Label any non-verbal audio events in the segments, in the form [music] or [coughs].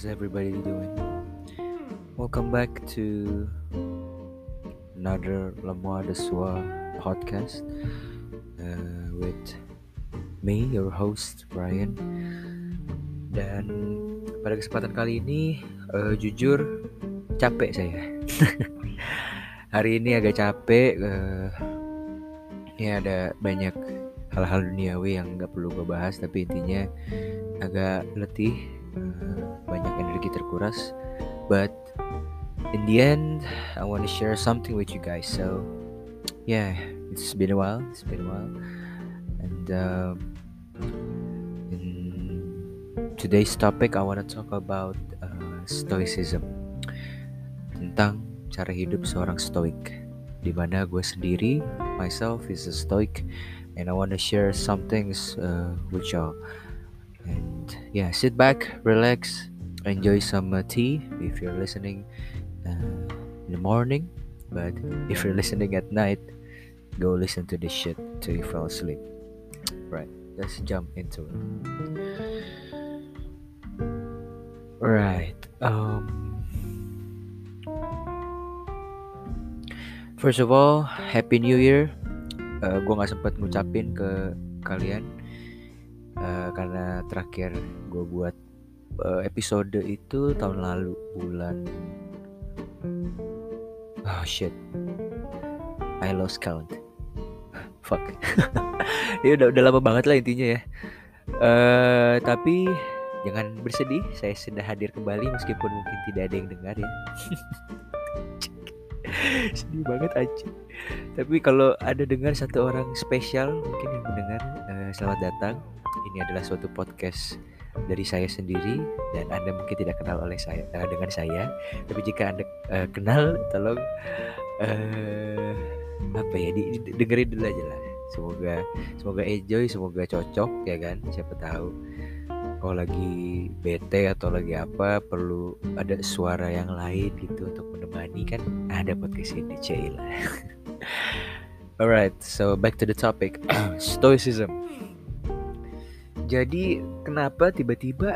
How's everybody doing? Welcome back to another Lemois de Soi podcast uh, with me, your host Brian. Dan pada kesempatan kali ini, uh, jujur capek saya. [laughs] Hari ini agak capek. Uh, ya ada banyak hal-hal duniawi yang nggak perlu gue bahas, tapi intinya agak letih, energi terkuras. But in the end, I want to share something with you guys. So yeah, it's been a while. It's been a while, and um, in today's topic, I want to talk about uh, stoicism tentang cara hidup seorang stoik. Di mana gue sendiri, myself is a stoic, and I want to share some things uh, with y'all. And yeah, sit back, relax, enjoy some uh, tea if you're listening uh, in the morning. But if you're [laughs] listening at night, go listen to this shit till you fall asleep. Right, let's jump into it. Right. Um. First of all, Happy New Year. Uh, gue nggak sempat ngucapin ke kalian uh, karena terakhir gue buat episode itu tahun lalu bulan. Oh shit, I lost count. [laughs] Fuck. [laughs] ya udah udah lama banget lah intinya ya. Uh, tapi jangan bersedih, saya sudah hadir kembali meskipun mungkin tidak ada yang dengar ya. [laughs] sedih banget aja tapi kalau ada dengar satu orang spesial mungkin yang mendengar uh, selamat datang ini adalah suatu podcast dari saya sendiri dan anda mungkin tidak kenal oleh saya uh, dengan saya. Tapi jika anda uh, kenal tolong uh, apa ya di, di, dengerin dulu aja lah. Semoga semoga enjoy semoga cocok ya kan? Siapa tahu kalau lagi bete atau lagi apa perlu ada suara yang lain gitu untuk menemani kan? Ada podcast ini Cila. [laughs] Alright, so back to the topic. [clears throat] Stoicism. Jadi kenapa tiba-tiba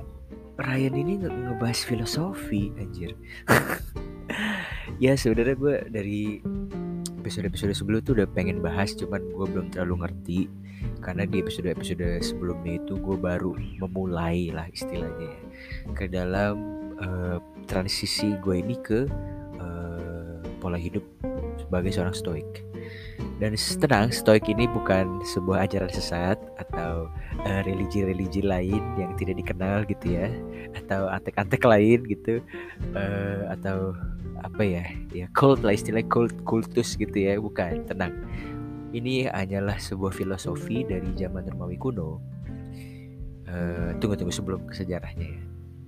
Ryan ini nge ngebahas filosofi anjir? [laughs] ya sebenarnya gue dari episode-episode sebelum tuh udah pengen bahas cuman gue belum terlalu ngerti karena di episode-episode sebelumnya itu gue baru memulai lah istilahnya ya ke dalam uh, transisi gue ini ke uh, pola hidup sebagai seorang stoik dan tenang stoik ini bukan sebuah ajaran sesat atau religi-religi uh, lain yang tidak dikenal gitu ya atau antek-antek lain gitu uh, atau apa ya ya cult lah istilah cult kultus gitu ya bukan tenang. Ini hanyalah sebuah filosofi dari zaman Romawi kuno. Uh, tunggu tunggu sebelum ke sejarahnya ya.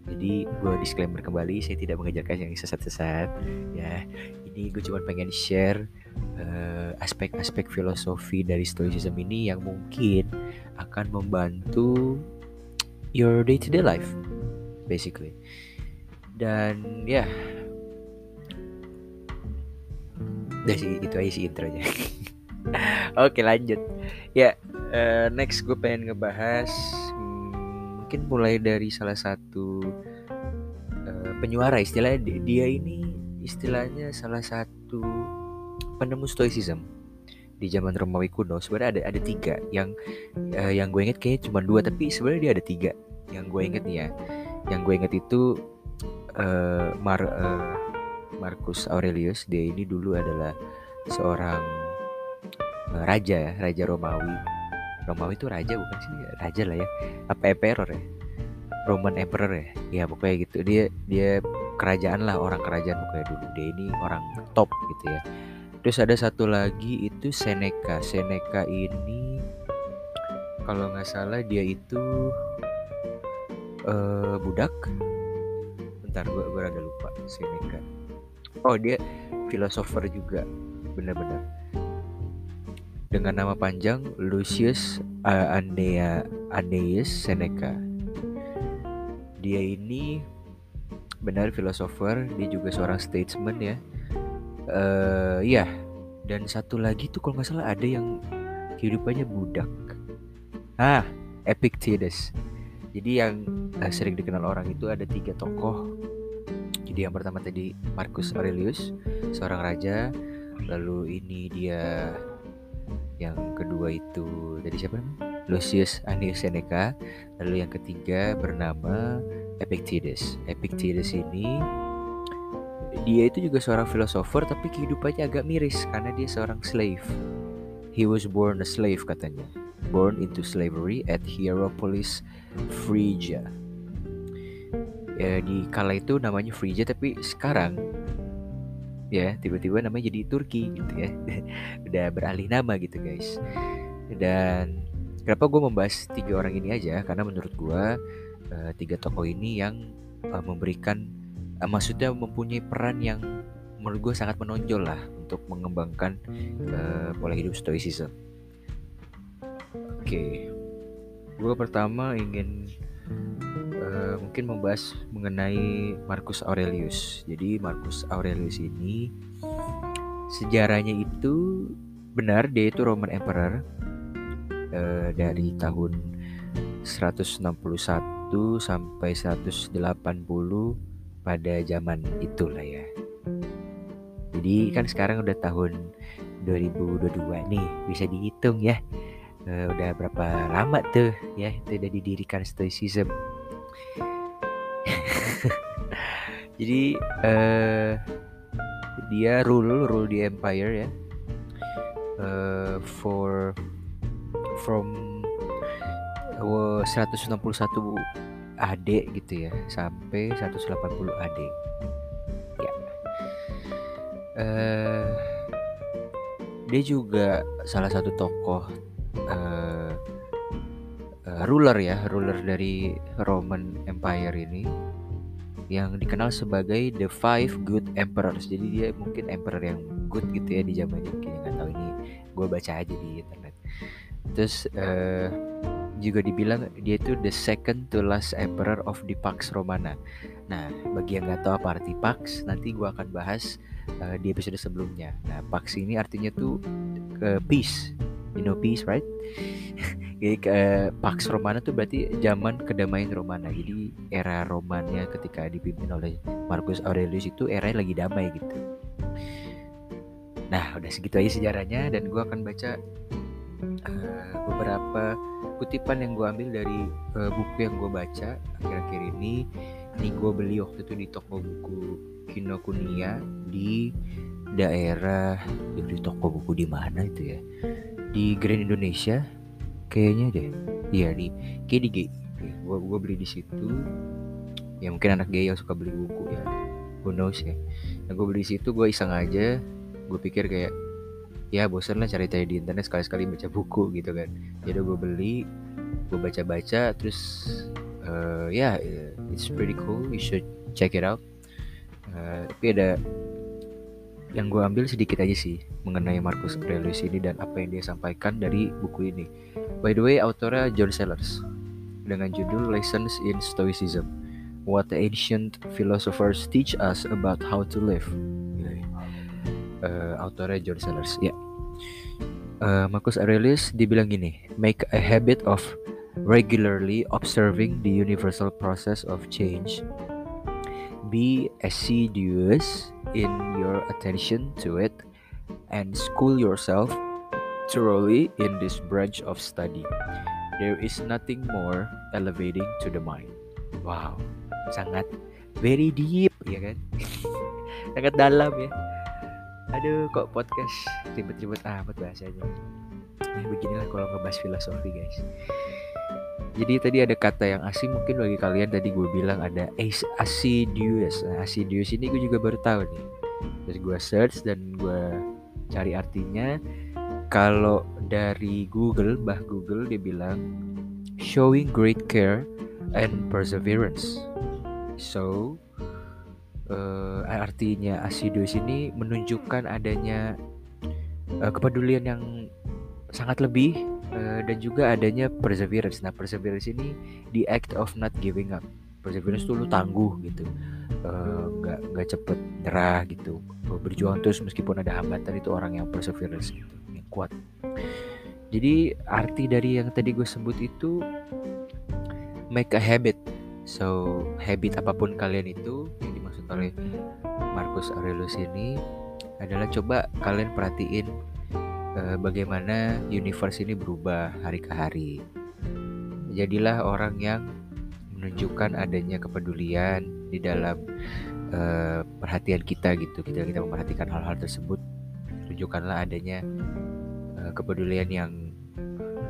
Jadi gue disclaimer kembali saya tidak mengajarkan yang sesat-sesat ya ini gue cuma pengen share aspek-aspek uh, filosofi dari stoicism ini yang mungkin akan membantu your day to day life basically. Dan ya. Yeah, udah sih itu aja sih intronya. [laughs] Oke lanjut. Ya uh, next gue pengen ngebahas hmm, mungkin mulai dari salah satu uh, penyuara istilahnya. Dia ini istilahnya salah satu penemu stoicism di zaman Romawi kuno. Sebenarnya ada ada tiga yang uh, yang gue inget kayaknya cuma dua tapi sebenarnya dia ada tiga yang gue inget nih ya. Yang gue inget itu uh, Mar uh, Marcus Aurelius. Dia ini dulu adalah seorang uh, raja ya raja Romawi. Romawi itu raja bukan sih? Raja lah ya. Apa emperor ya? Roman Emperor ya? Ya pokoknya gitu. Dia dia kerajaan lah orang kerajaan pokoknya dulu. Dia ini orang top gitu ya. Terus ada satu lagi itu Seneca. Seneca ini kalau nggak salah dia itu uh, budak. Bentar gue gue rada lupa Seneca. Oh dia filosofer juga benar-benar. Dengan nama panjang Lucius uh, Annea Annaeus Seneca. Dia ini benar filosofer dia juga seorang statesman ya. Uh, ya dan satu lagi tuh kalau nggak salah ada yang kehidupannya budak. Ah Epictetus jadi yang uh, sering dikenal orang itu ada tiga tokoh. Jadi yang pertama tadi Marcus Aurelius seorang raja. Lalu ini dia yang kedua itu tadi siapa namanya? Lucius Annius Seneca lalu yang ketiga bernama Epictetus. Epictetus ini dia itu juga seorang filosofer tapi kehidupannya agak miris karena dia seorang slave. He was born a slave katanya. Born into slavery at Hierapolis Phrygia ya di kala itu namanya Phrygia tapi sekarang ya tiba-tiba namanya jadi Turki gitu ya. [laughs] Udah beralih nama gitu guys. Dan kenapa gue membahas tiga orang ini aja? Karena menurut gue uh, tiga tokoh ini yang uh, memberikan uh, maksudnya mempunyai peran yang menurut gue sangat menonjol lah untuk mengembangkan uh, pola hidup stoicism oke okay. gue pertama ingin uh, mungkin membahas mengenai Marcus Aurelius. Jadi Marcus Aurelius ini sejarahnya itu benar dia itu Roman Emperor uh, dari tahun 161 sampai 180 pada zaman itulah ya. Jadi kan sekarang udah tahun 2022 nih, bisa dihitung ya. Uh, udah berapa lama tuh ya itu udah didirikan stoicism. [laughs] Jadi uh, dia rule rule di empire ya. Uh, for from 161 AD gitu ya sampai 180 AD ya uh, dia juga salah satu tokoh uh, uh, ruler ya, ruler dari Roman Empire ini yang dikenal sebagai the five good emperors. Jadi dia mungkin emperor yang good gitu ya di mungkin nggak tahu ini gue baca aja di internet. Terus uh, juga dibilang dia itu the second to last emperor of the Pax Romana. Nah, bagi yang nggak tahu apa arti Pax, nanti gue akan bahas uh, di episode sebelumnya. Nah, Pax ini artinya tuh uh, peace you know peace right [laughs] jadi ke Pax Romana tuh berarti zaman kedamaian Romana jadi era Romanya ketika dipimpin oleh Marcus Aurelius itu era lagi damai gitu nah udah segitu aja sejarahnya dan gue akan baca uh, beberapa kutipan yang gue ambil dari uh, buku yang gue baca akhir-akhir ini. Ini gue beli waktu itu di toko buku Kinokuniya di daerah di toko buku di mana itu ya? Di Grand Indonesia kayaknya deh. Iya di kayak di gue gue beli di situ. Ya mungkin anak gay yang suka beli buku ya. Who knows ya. Nah gue beli di situ gue iseng aja. Gue pikir kayak ya bosan lah cari-cari di internet sekali-sekali baca buku gitu kan jadi gue beli gue baca-baca terus uh, ya yeah, it's pretty cool you should check it out uh, tapi ada yang gue ambil sedikit aja sih mengenai Marcus Aurelius ini dan apa yang dia sampaikan dari buku ini. By the way, autornya John Sellers dengan judul Lessons in Stoicism. What the ancient philosophers teach us about how to live. Uh, autornya John Sellers. Ya. Yeah. Uh, Marcus Aurelius dibilang gini, make a habit of regularly observing the universal process of change. Be assiduous in your attention to it and school yourself thoroughly in this branch of study. There is nothing more elevating to the mind. Wow, sangat very deep ya kan? [laughs] sangat dalam ya. Aduh, kok podcast ribet-ribet amat bahasanya. Nah, beginilah kalau ngebahas filosofi guys. Jadi tadi ada kata yang asing mungkin bagi kalian tadi gue bilang ada assiduous. Nah, assiduous ini gue juga baru tahu nih. Terus gue search dan gue cari artinya. Kalau dari Google, bah Google dia bilang showing great care and perseverance. So uh, artinya assiduous ini menunjukkan adanya uh, kepedulian yang sangat lebih Eh, dan juga adanya perseverance. Nah, perseverance ini the act of not giving up. Perseverance itu lu tangguh gitu, nggak uh, nggak cepet nyerah gitu, berjuang terus meskipun ada hambatan itu orang yang perseverance gitu, yang kuat. Jadi arti dari yang tadi gue sebut itu make a habit so habit apa pun kalian itu yang dimaksud oleh Marcus Aurelius ini adalah coba kalian perhatiin uh, bagaimana universe ini berubah hari ke hari. Jadilah orang yang menunjukkan adanya kepedulian di dalam uh, perhatian kita gitu. Kita kita memperhatikan hal-hal tersebut tunjukkanlah adanya uh, kepedulian yang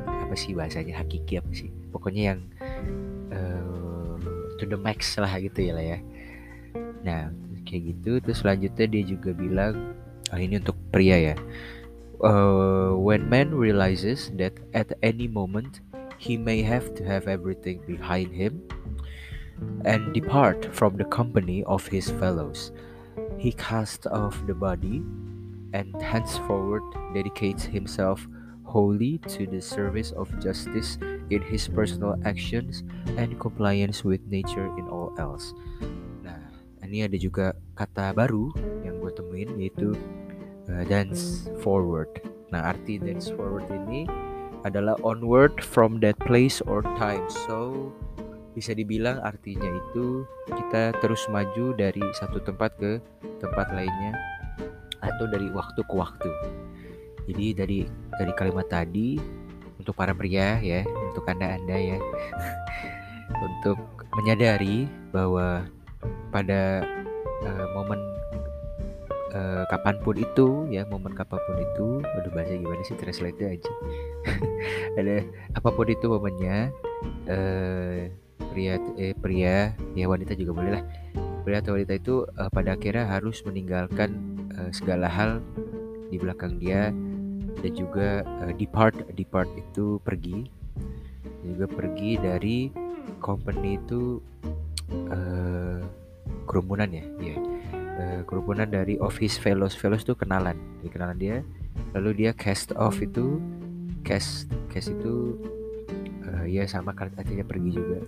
apa sih bahasanya hakiki apa sih? Pokoknya yang to the max lah gitu ya lah ya nah kayak gitu. Terus selanjutnya dia juga bilang oh ini untuk pria ya. Uh, when man realizes that at any moment he may have to have everything behind him and depart from the company of his fellows. He casts off the body and henceforward dedicates himself wholly to the service of justice in his personal actions and compliance with nature in all else. Ini ada juga kata baru yang gue temuin yaitu uh, dance forward. Nah, arti dance forward ini adalah onward from that place or time. So, bisa dibilang artinya itu kita terus maju dari satu tempat ke tempat lainnya atau dari waktu ke waktu. Jadi dari dari kalimat tadi untuk para pria ya, untuk anda-anda ya, [laughs] untuk menyadari bahwa pada uh, momen uh, kapan pun itu ya momen kapan pun itu aduh bahasa gimana sih translate aja. [laughs] Ada apa pun itu momennya uh, pria eh pria ya wanita juga boleh lah. Pria atau wanita itu uh, pada akhirnya harus meninggalkan uh, segala hal di belakang dia dan juga uh, depart depart itu pergi. Juga pergi dari company itu uh, kerumunan ya? Ya uh, kerumunan dari office fellows fellows itu kenalan. Di kenalan dia. Lalu dia cast off itu cast cast itu uh, ya sama artinya pergi juga.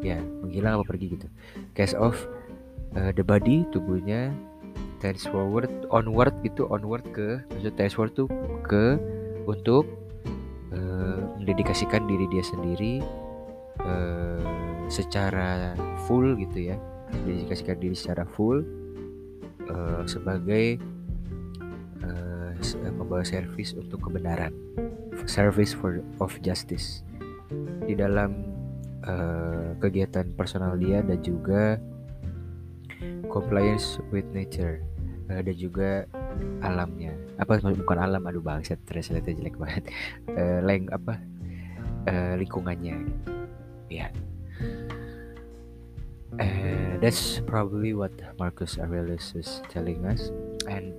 Ya menghilang apa pergi gitu. Cast off uh, the body tubuhnya tense forward onward itu onward ke maksud tense forward tuh ke untuk uh, mendedikasikan diri dia sendiri secara full gitu ya. Mendedikasikan diri secara full uh, sebagai uh, membawa servis untuk kebenaran. Service for of justice. Di dalam uh, kegiatan personal dia dan juga compliance with nature. Uh, dan juga alamnya. Apa bukan alam aduh bangsa translate jelek banget. Uh, leng apa uh, lingkungannya. Ya uh, that's probably what Marcus Aurelius is telling us. And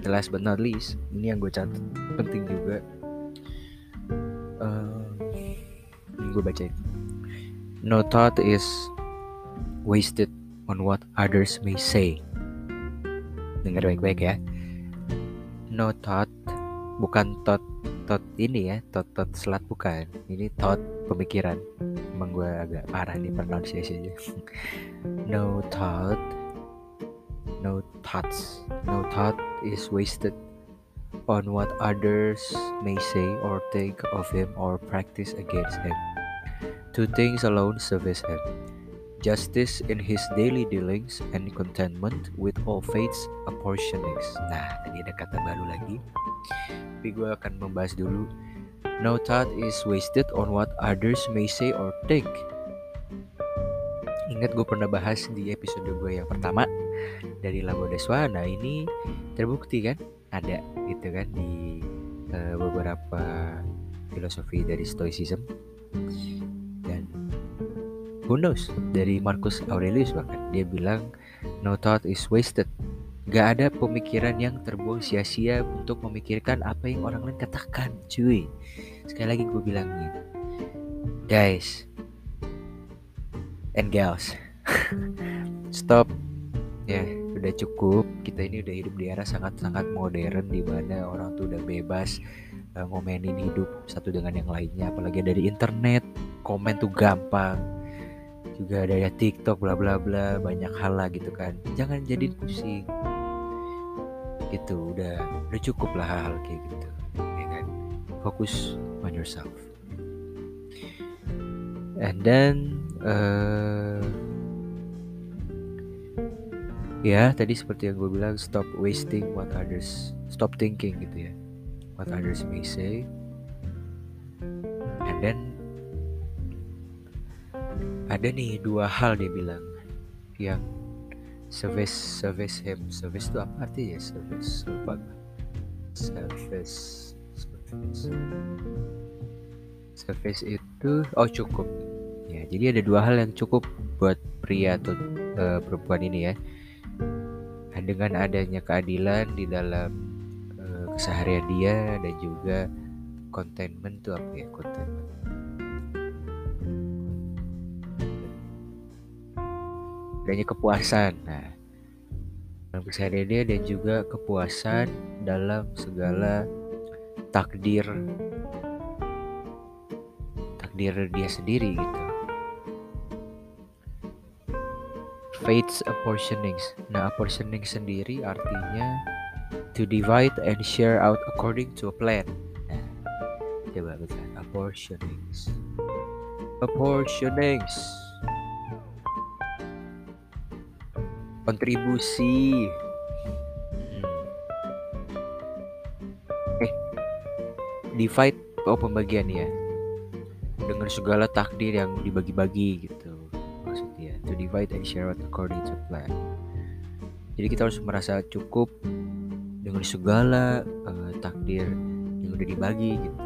the last but not least ini yang gue catat penting juga. Uh, gue bacain. No thought is wasted on what others may say. Dengar baik-baik ya. No thought bukan thought thought ini ya thought thought selat bukan. Ini thought pemikiran emang gue agak parah nih pronunciation [laughs] no thought no thoughts no thought is wasted on what others may say or think of him or practice against him two things alone service him justice in his daily dealings and contentment with all faiths apportionings. Nah, tadi ada kata baru lagi. Tapi gue akan membahas dulu. No thought is wasted on what others may say or think. Ingat gue pernah bahas di episode gue yang pertama dari Lago Deswa. Nah ini terbukti kan ada gitu kan di uh, beberapa filosofi dari Stoicism who knows dari Marcus Aurelius bahkan dia bilang no thought is wasted gak ada pemikiran yang terbuang sia-sia untuk memikirkan apa yang orang lain katakan cuy sekali lagi gue bilangin guys and gals [laughs] stop. Ya udah cukup. Kita ini udah hidup di era sangat-sangat modern di mana orang tuh udah bebas uh, ngomenin hidup satu dengan yang lainnya. Apalagi dari internet komen tuh gampang. Juga ada ya TikTok bla bla bla banyak hal lah gitu kan. Jangan jadi pusing. Gitu udah udah cukup lah hal, -hal kayak gitu ya kan? Fokus on yourself. And then uh, ya tadi seperti yang gue bilang stop wasting what others stop thinking gitu ya. What others may say. And then ada nih dua hal dia bilang yang service service him. Service itu apa artinya? Service lupa service service service itu oh cukup. Ya jadi ada dua hal yang cukup buat pria atau uh, perempuan ini ya. Dengan adanya keadilan di dalam keseharian dia dan juga containment tuh apa ya containment? Adanya kepuasan. Nah dalam keseharian dia dan juga kepuasan dalam segala takdir takdir dia sendiri gitu fates apportionings nah apportioning sendiri artinya to divide and share out according to a plan. Nah, coba baca apportionings. Apportionings. Kontribusi. Hmm. Eh, divide oh pembagian ya. Segala takdir yang dibagi-bagi gitu maksudnya. To divide and share according to plan. Jadi kita harus merasa cukup dengan segala uh, takdir yang udah dibagi gitu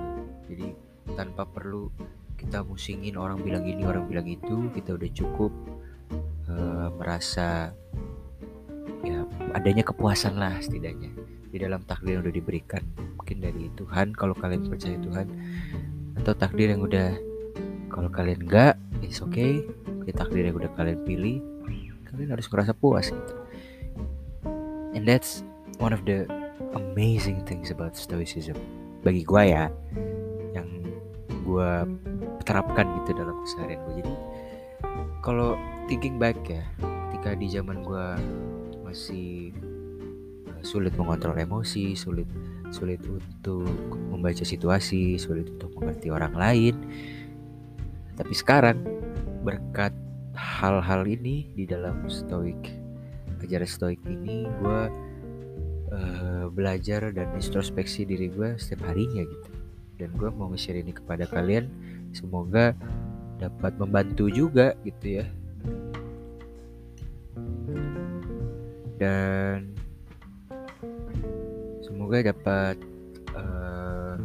jadi tanpa perlu kita musingin orang bilang ini orang bilang itu kita udah cukup uh, merasa ya adanya kepuasan lah setidaknya di dalam takdir yang udah diberikan mungkin dari Tuhan kalau kalian percaya Tuhan atau takdir yang udah kalau kalian enggak it's okay. Di takdir yang udah kalian pilih kalian harus merasa puas gitu. And that's one of the amazing things about stoicism. Bagi gue ya yang gue terapkan gitu dalam keseharian gue jadi kalau thinking back ya ketika di zaman gue masih uh, sulit mengontrol emosi sulit sulit untuk membaca situasi sulit untuk mengerti orang lain tapi sekarang berkat hal-hal ini di dalam stoik ajaran stoik ini gue uh, belajar dan introspeksi diri gue setiap harinya gitu. Dan gue mau nge-share ini kepada kalian semoga dapat membantu juga gitu ya. Dan semoga dapat uh,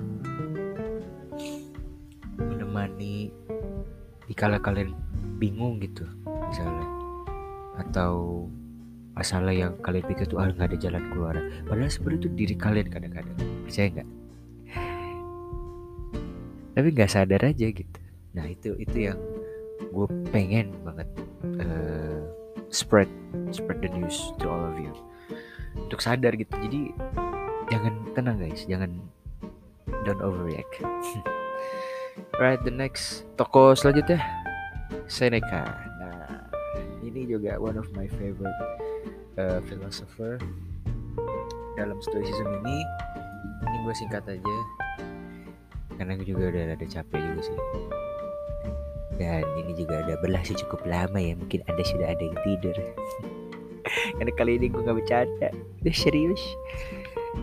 menemani dikala kalian bingung gitu misalnya. Atau masalah yang kalian pikir tuh ah nggak ada jalan keluar. Padahal sebenarnya itu diri kalian kadang-kadang. Percaya nggak? Tapi nggak sadar aja gitu. Nah itu itu yang gue pengen banget uh, spread spread the news to all of you. Untuk sadar gitu. Jadi jangan tenang guys jangan don't overreact [laughs] right the next toko selanjutnya. Seneca. Nah ini juga one of my favorite uh, philosopher dalam stoicism ini. Ini gue singkat aja. Karena gue juga udah ada capek juga sih. Dan ini juga ada berlangsung cukup lama ya. Mungkin anda sudah ada yang tidur. [laughs] Karena kali ini gue gak bercanda. Udah serius.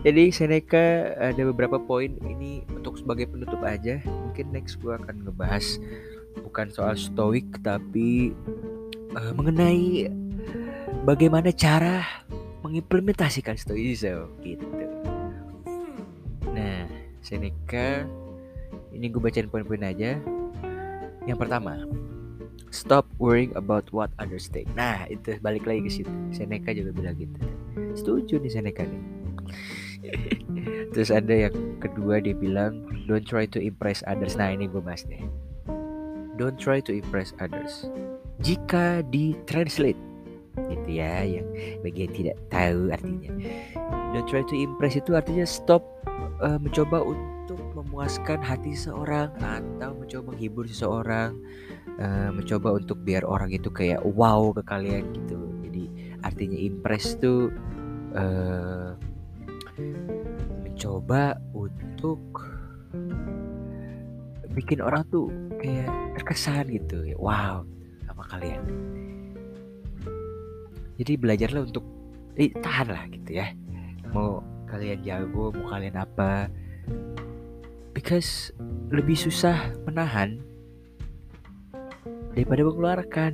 Jadi Seneca ada beberapa poin ini untuk sebagai penutup aja mungkin next gue akan ngebahas bukan soal stoik tapi uh, mengenai bagaimana cara mengimplementasikan stoicism gitu. Nah, Seneca ini gue bacain poin-poin aja. Yang pertama, stop worrying about what others think. Nah, itu balik lagi ke situ. Seneca juga bilang gitu. Setuju nih Seneca nih. [laughs] Terus ada yang kedua dia bilang don't try to impress others. Nah, ini gue bahas deh. Don't try to impress others. Jika di-translate gitu ya yang bagi yang tidak tahu artinya don't try to impress itu artinya stop uh, mencoba untuk memuaskan hati seseorang atau mencoba menghibur seseorang uh, mencoba untuk biar orang itu kayak wow ke kalian gitu jadi artinya impress tuh uh, mencoba untuk bikin orang tuh kayak terkesan gitu. Wow sama kalian. Jadi belajarlah untuk eh, tahan lah gitu ya. Mau kalian jago mau kalian apa. Because lebih susah menahan daripada mengeluarkan.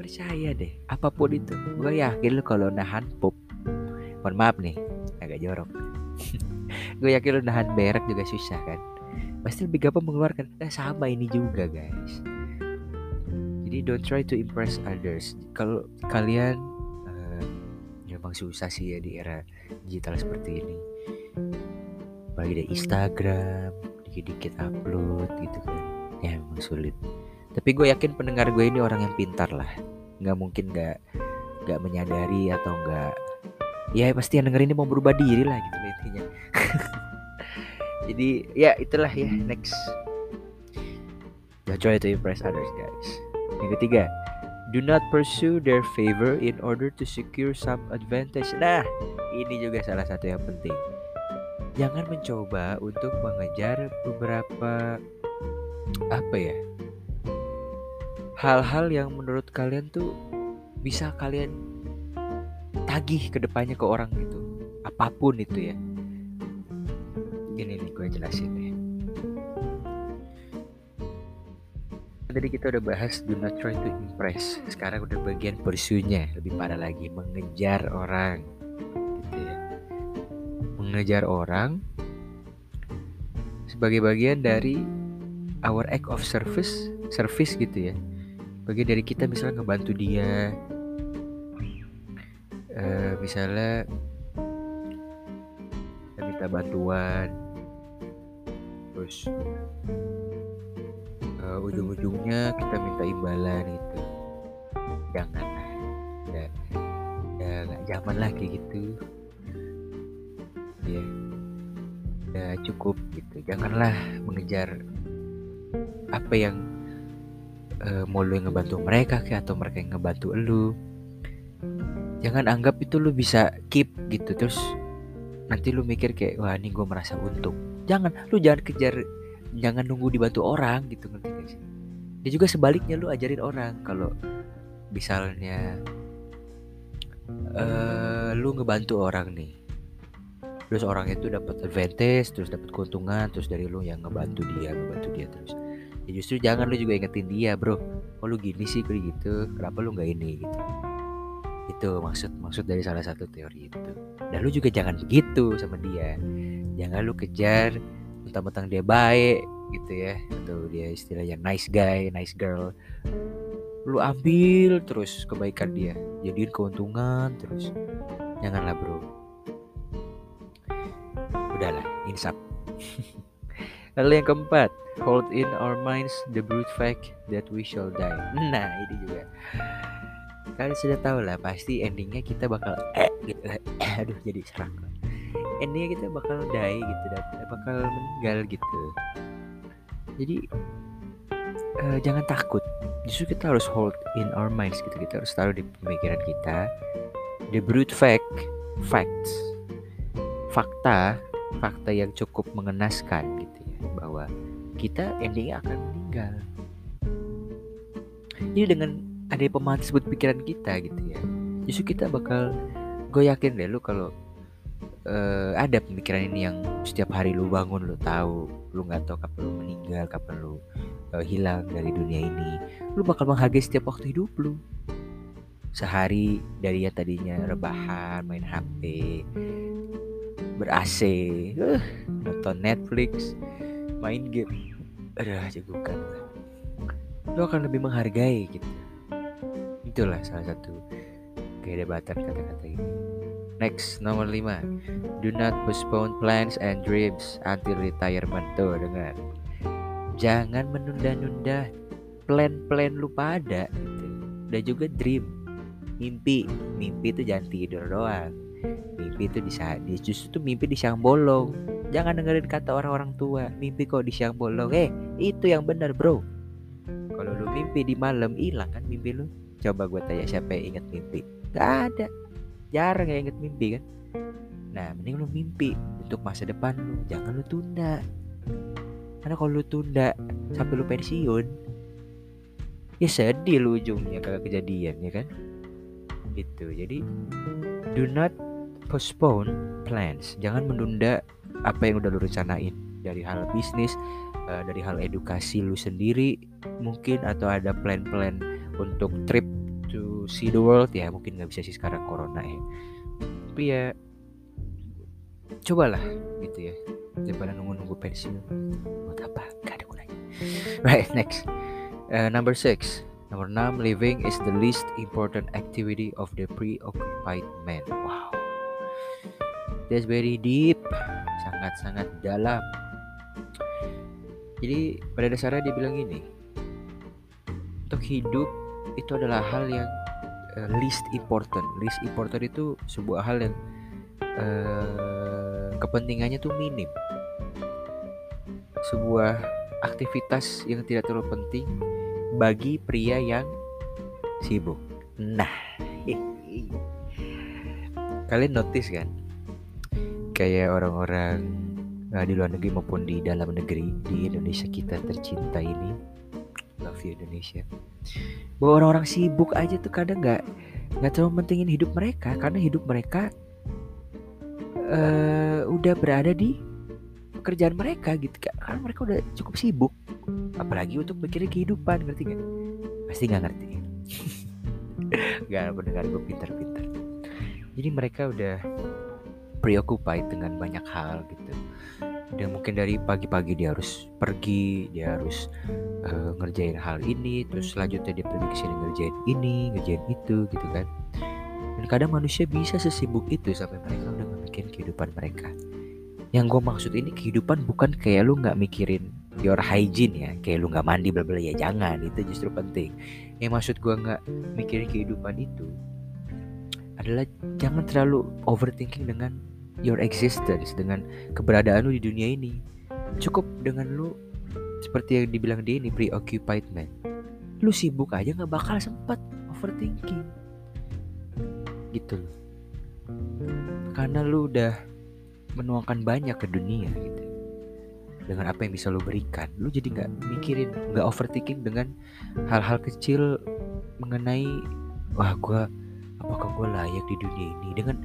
Percaya deh apa pun itu. Gue yakin lo kalau nahan pop. Mohon maaf nih agak jorok [laughs] gue yakin lo nahan berak juga susah kan? Pasti lebih gampang mengeluarkan. Nah sama ini juga guys. Jadi don't try to impress others. Kalau kalian uh, memang susah sih ya di era digital seperti ini. Bagi dari Instagram dikit-dikit upload gitu kan. Ya memang sulit. Tapi gue yakin pendengar gue ini orang yang pintar lah. Nggak mungkin nggak nggak menyadari atau nggak ya pasti yang denger ini mau berubah diri lah gitu intinya [laughs] jadi ya itulah ya next. Don't try to impress others guys. Yang ketiga do not pursue their favor in order to secure some advantage. Nah ini juga salah satu yang penting. Jangan mencoba untuk mengejar beberapa apa ya hal-hal yang menurut kalian tuh bisa kalian tagih ke depannya ke orang gitu. Apa pun itu ya gini nih gue jelasin deh tadi kita udah bahas do not try to impress. Sekarang udah bagian pursuenya lebih parah lagi mengejar orang. Mengejar orang sebagai bagian dari our act of service service gitu ya. Bagian dari kita misalnya ngebantu dia. Uh, misalnya kita minta bantuan terus uh, ujung-ujungnya kita minta imbalan itu. Jangan lah. Udah udah gak zaman kayak gitu. Ya. Udah cukup gitu. Janganlah mengejar apa yang uh, mau lu yang ngebantu mereka kayak atau mereka yang ngebantu lu. Jangan anggap itu lu bisa keep gitu. Terus nanti lu mikir kayak wah ini gue merasa untung jangan lu jangan kejar jangan nunggu dibantu orang gitu ngerti gak sih? Ya juga sebaliknya lu ajarin orang. Kalau misalnya uh, lu ngebantu orang nih terus orang itu dapat advantage terus dapat keuntungan terus dari lu yang ngebantu dia ngebantu dia terus. Ya justru jangan lu juga ingetin dia bro. Oh lu gini sih kayak gitu. Kenapa lu nggak ini gitu? Itu maksud maksud dari salah satu teori itu. Dan lu juga jangan begitu sama dia jangan lu kejar mentang-mentang dia baik gitu ya atau dia istilahnya nice guy nice girl. Lu ambil terus kebaikan dia jadiin keuntungan terus. Janganlah bro. Udahlah insap. [laughs] Lalu yang keempat hold in our minds the brute fact that we shall die. Nah ini juga. Kalian sudah tahu lah pasti endingnya kita bakal eh gitu. [coughs] Aduh jadi serak endingnya kita bakal die gitu dan bakal meninggal gitu. Jadi uh, jangan takut. Justru kita harus hold in our minds gitu. Kita harus taruh di pemikiran kita. The brute fact facts. Fakta fakta yang cukup mengenaskan gitu ya bahwa kita endingnya akan meninggal. Jadi dengan ada pemahaman tersebut pikiran kita gitu ya, justru kita bakal gue yakin deh lu kalau uh, ada pemikiran ini yang setiap hari lu bangun lu tahu lu nggak tahu kapan lu meninggal kapan lu uh, hilang dari dunia ini. Lu bakal menghargai setiap waktu hidup lu. Sehari dari ya tadinya rebahan main HP ber AC uh, nonton Netflix main game. Ada jagokan lo akan lebih menghargai gitu. Itulah salah satu kedebatan kata-kata ini next nomor 5 do not postpone plans and dreams until retirement. Tuh dengar. Jangan menunda-nunda plan-plan lu pada. Gitu. dan juga dream. Mimpi. Mimpi itu jangan tidur doang. Mimpi itu di saat justru tuh mimpi di siang bolong. Jangan dengerin kata orang-orang tua mimpi kok di siang bolong? Eh itu yang benar bro. Kalau lu mimpi di malam hilang kan mimpi lu? Coba gue tanya siapa yang inget mimpi? Gak ada jarang yang inget mimpi kan? Nah mending lu mimpi untuk masa depan lu jangan lu tunda. Karena kalau lu tunda sampai lu pensiun ya sedih lu ujungnya kagak kejadian ya kan? Gitu. Jadi do not postpone plans. Jangan menunda apa yang udah lu rencanain. Dari hal bisnis uh, dari hal edukasi lu sendiri mungkin atau ada plan-plan untuk trip to see the world ya mungkin nggak bisa sih sekarang corona ya. Tapi ya cobalah gitu ya daripada nunggu-nunggu pensiun. Buat apa? Gak ada gunanya. Right next. Uh, number six. Number enam living is the least important activity of the preoccupied man. Wow. That's very deep. Sangat-sangat dalam. Jadi pada dasarnya dia bilang gini untuk hidup itu adalah hal yang uh, least important. Least important itu sebuah hal yang uh, kepentingannya tuh minim. Sebuah aktivitas yang tidak terlalu penting bagi pria yang sibuk. Nah [laughs] kalian notice kan? Kayak orang-orang nah, di luar negeri maupun di dalam negeri di Indonesia kita tercinta ini love you Indonesia. Bahwa orang-orang sibuk aja tuh kadang nggak nggak terlalu pentingin hidup mereka. Karena hidup mereka uh, udah berada di pekerjaan mereka gitu karena mereka udah cukup sibuk. Apalagi untuk mikirin kehidupan ngerti gak pasti nggak ngerti. [laughs] Nggak mendengar gue pintar-pintar. Jadi mereka udah preoccupied dengan banyak hal gitu dan mungkin dari pagi-pagi dia harus pergi dia harus uh, ngerjain hal ini terus selanjutnya dia pergi ke sini ngerjain ini ngerjain itu gitu kan. Dan kadang manusia bisa sesibuk itu sampai mereka udah memikirin kehidupan mereka. Yang gue maksud ini kehidupan bukan kayak lu nggak mikirin your hygiene ya kayak lu nggak mandi bla bla ya jangan itu justru penting. Yang maksud gue nggak mikirin kehidupan itu adalah jangan terlalu overthinking dengan your existence dengan keberadaan lu di dunia ini cukup dengan lu seperti yang dibilang dia ini preoccupied man. Lu sibuk aja nggak bakal sempat overthinking. Gitu loh. Karena lu udah menuangkan banyak ke dunia gitu. Dengan apa yang bisa lo berikan lo jadi nggak mikirin nggak overthinking dengan hal-hal kecil mengenai wah gue apakah gue layak di dunia ini? Dengan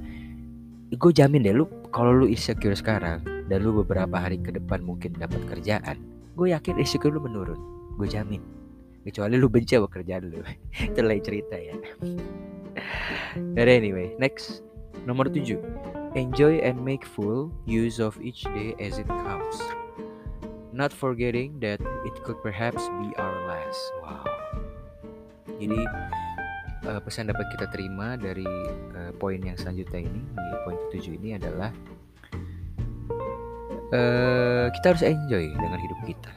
gue jamin deh lu kalau lu insecure sekarang dan lu beberapa hari ke depan mungkin dapat kerjaan gue yakin insecure lu menurun gue jamin kecuali lu benci sama kerjaan lu [laughs] itu lain cerita ya [laughs] But anyway next nomor 7 Enjoy and make full use of each day as it comes. Not forgetting that it could perhaps be our last. Wow. Jadi uh, pesan dapat kita terima dari uh, poin yang selanjutnya ini di poin ketujuh ini adalah uh, kita harus enjoy dengan hidup kita.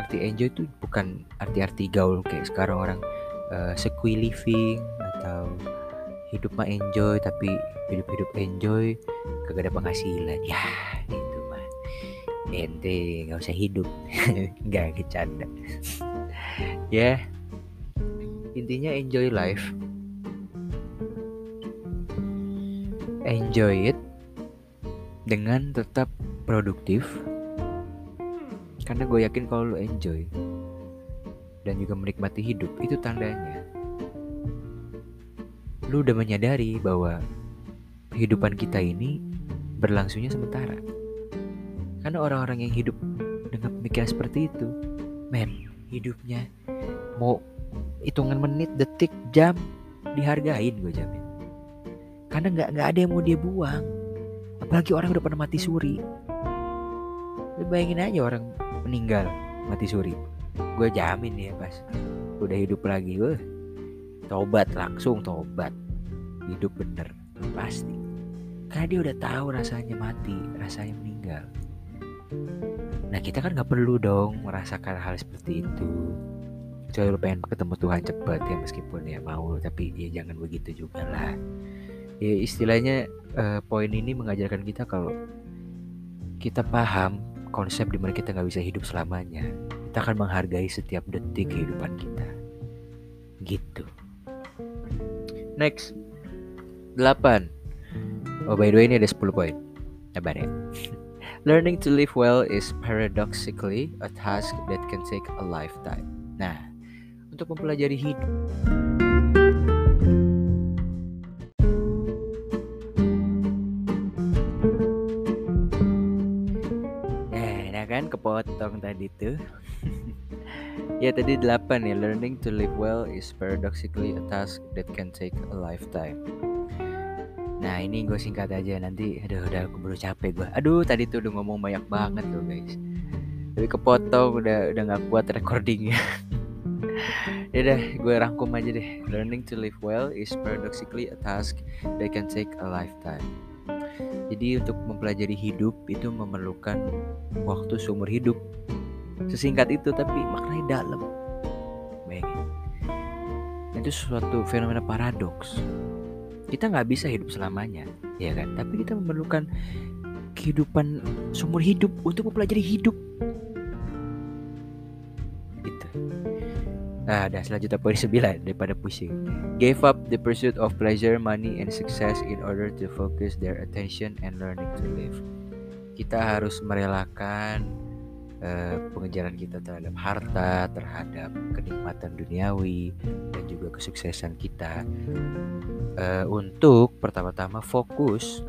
Arti enjoy itu bukan arti-arti gaul kayak sekarang orang uh, sekui living atau hidup mah enjoy tapi hidup-hidup enjoy kagak ada penghasilan. Ya itu mah ente nggak usah hidup. [laughs] Nggak kecanda [laughs] ya intinya enjoy life enjoy it dengan tetap produktif karena gue yakin kalau lo enjoy dan juga menikmati hidup itu tandanya lu udah menyadari bahwa kehidupan kita ini berlangsungnya sementara. Karena orang-orang yang hidup dengan pemikiran seperti itu, men, hidupnya mau hitungan menit, detik, jam dihargain gue jamin. Karena nggak nggak ada yang mau dia buang. Apalagi orang udah pernah mati suri. Lu bayangin aja orang meninggal mati suri. Gue jamin ya pas udah hidup lagi, gue tobat langsung tobat hidup bener pasti karena dia udah tahu rasanya mati rasanya meninggal nah kita kan nggak perlu dong merasakan hal seperti itu kecuali lu pengen ketemu Tuhan cepat ya meskipun ya mau tapi ya jangan begitu juga lah ya istilahnya uh, poin ini mengajarkan kita kalau kita paham konsep di mana kita nggak bisa hidup selamanya. Kita akan menghargai setiap detik kehidupan kita. Gitu. Next. 8 Oh by the way ini ada 10 poin. Sabar ya. [laughs] Learning to live well is paradoxically a task that can take a lifetime. Nah, untuk mempelajari hidup kepotong tadi tuh. [laughs] ya tadi delapan ya. Learning to live well is paradoxically a task that can take a lifetime. Nah ini gue singkat aja nanti Aduh udah aku baru capek gue Aduh tadi tuh udah ngomong banyak banget loh guys Tapi kepotong udah udah gak kuat recordingnya [laughs] Ya udah gue rangkum aja deh Learning to live well is paradoxically a task that can take a lifetime Jadi untuk mempelajari hidup itu memerlukan waktu seumur hidup. Sesingkat itu tapi maknanya dalam. Bayangin. Itu suatu fenomena paradoks. Kita nggak bisa hidup selamanya ya kan? Tapi kita memerlukan kehidupan seumur hidup untuk mempelajari hidup nah dan selanjutnya poin 9 daripada pusing gave up the pursuit of pleasure money and success in order to focus their attention and learning to live kita harus merelakan uh, pengejaran kita terhadap harta, terhadap kenikmatan duniawi, dan juga kesuksesan kita uh, untuk pertama-tama fokus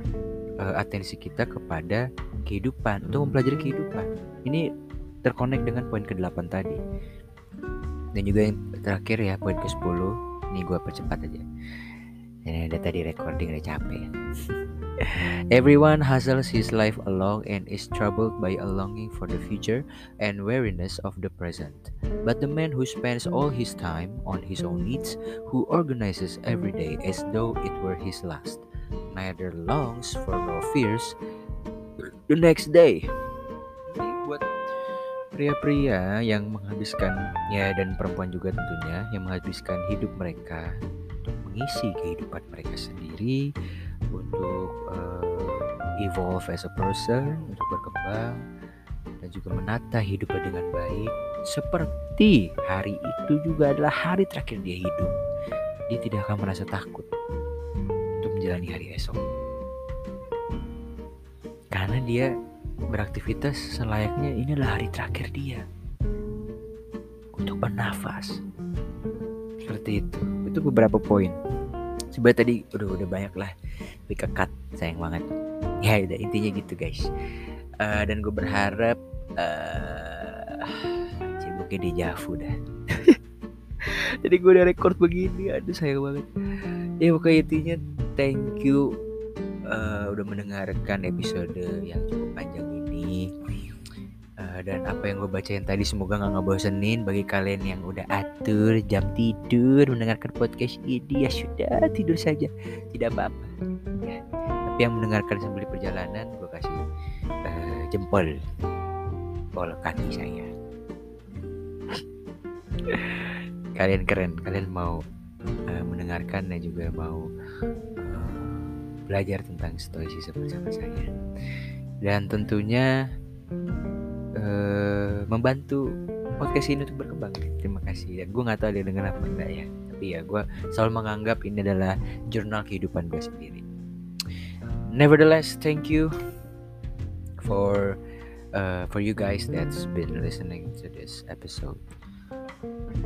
uh, atensi kita kepada kehidupan untuk mempelajari kehidupan. Ini terkonek dengan poin ke-8 tadi. Dan juga yang terakhir ya poin ke-10. Ini gue percepat aja. Ini udah tadi recording udah capek. [laughs] Everyone hustles his life along and is troubled by a longing for the future and weariness of the present. But the man who spends all his time on his own needs, who organizes every day as though it were his last, neither longs for nor fears the next day. buat pria-pria yang menghabiskan ya dan perempuan juga tentunya yang menghabiskan hidup mereka mengisi kehidupan mereka sendiri untuk uh, evolve as a person untuk berkembang dan juga menata hidupnya dengan baik. Seperti hari itu juga adalah hari terakhir dia hidup. Dia tidak akan merasa takut untuk menjalani hari esok. Karena dia beraktivitas selayaknya ini adalah hari terakhir dia untuk bernafas. Seperti itu. Itu beberapa poin. Sebenarnya tadi udah udah banyak lah. Tapi kekat sayang banget. Ya udah intinya gitu guys. Uh, dan gue berharap uh, cibuknya di Javu dah. [laughs] Jadi gue udah record begini aduh sayang banget. Ya pokoknya intinya thank you uh, udah mendengarkan episode yang dan apa yang gue bacain tadi semoga nggak ngebosenin bagi kalian yang udah atur jam tidur mendengarkan podcast ini. Ya sudah tidur saja. Tidak apa-apa. Ya. tapi yang mendengarkan sambil perjalanan gue kasih uh, jempol. Bol kaki saya. [laughs] Kalian keren. Kalian mau uh, mendengarkan dan juga mau uh, belajar tentang stoicism bersama saya. Dan tentunya uh, membantu podcast ini untuk berkembang. Terima kasih. Dan gue nggak tahu dia dengan apa enggak ya. Tapi ya gue selalu menganggap ini adalah jurnal kehidupan gue sendiri. Nevertheless, thank you for uh, for you guys that's been listening to this episode.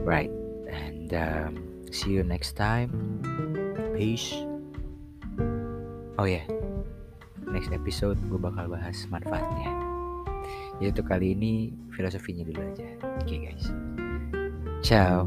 Right, and um, see you next time. Peace. Oh ya, yeah. next episode gue bakal bahas manfaatnya yaitu kali ini filosofinya dulu aja. Oke okay, guys. Ciao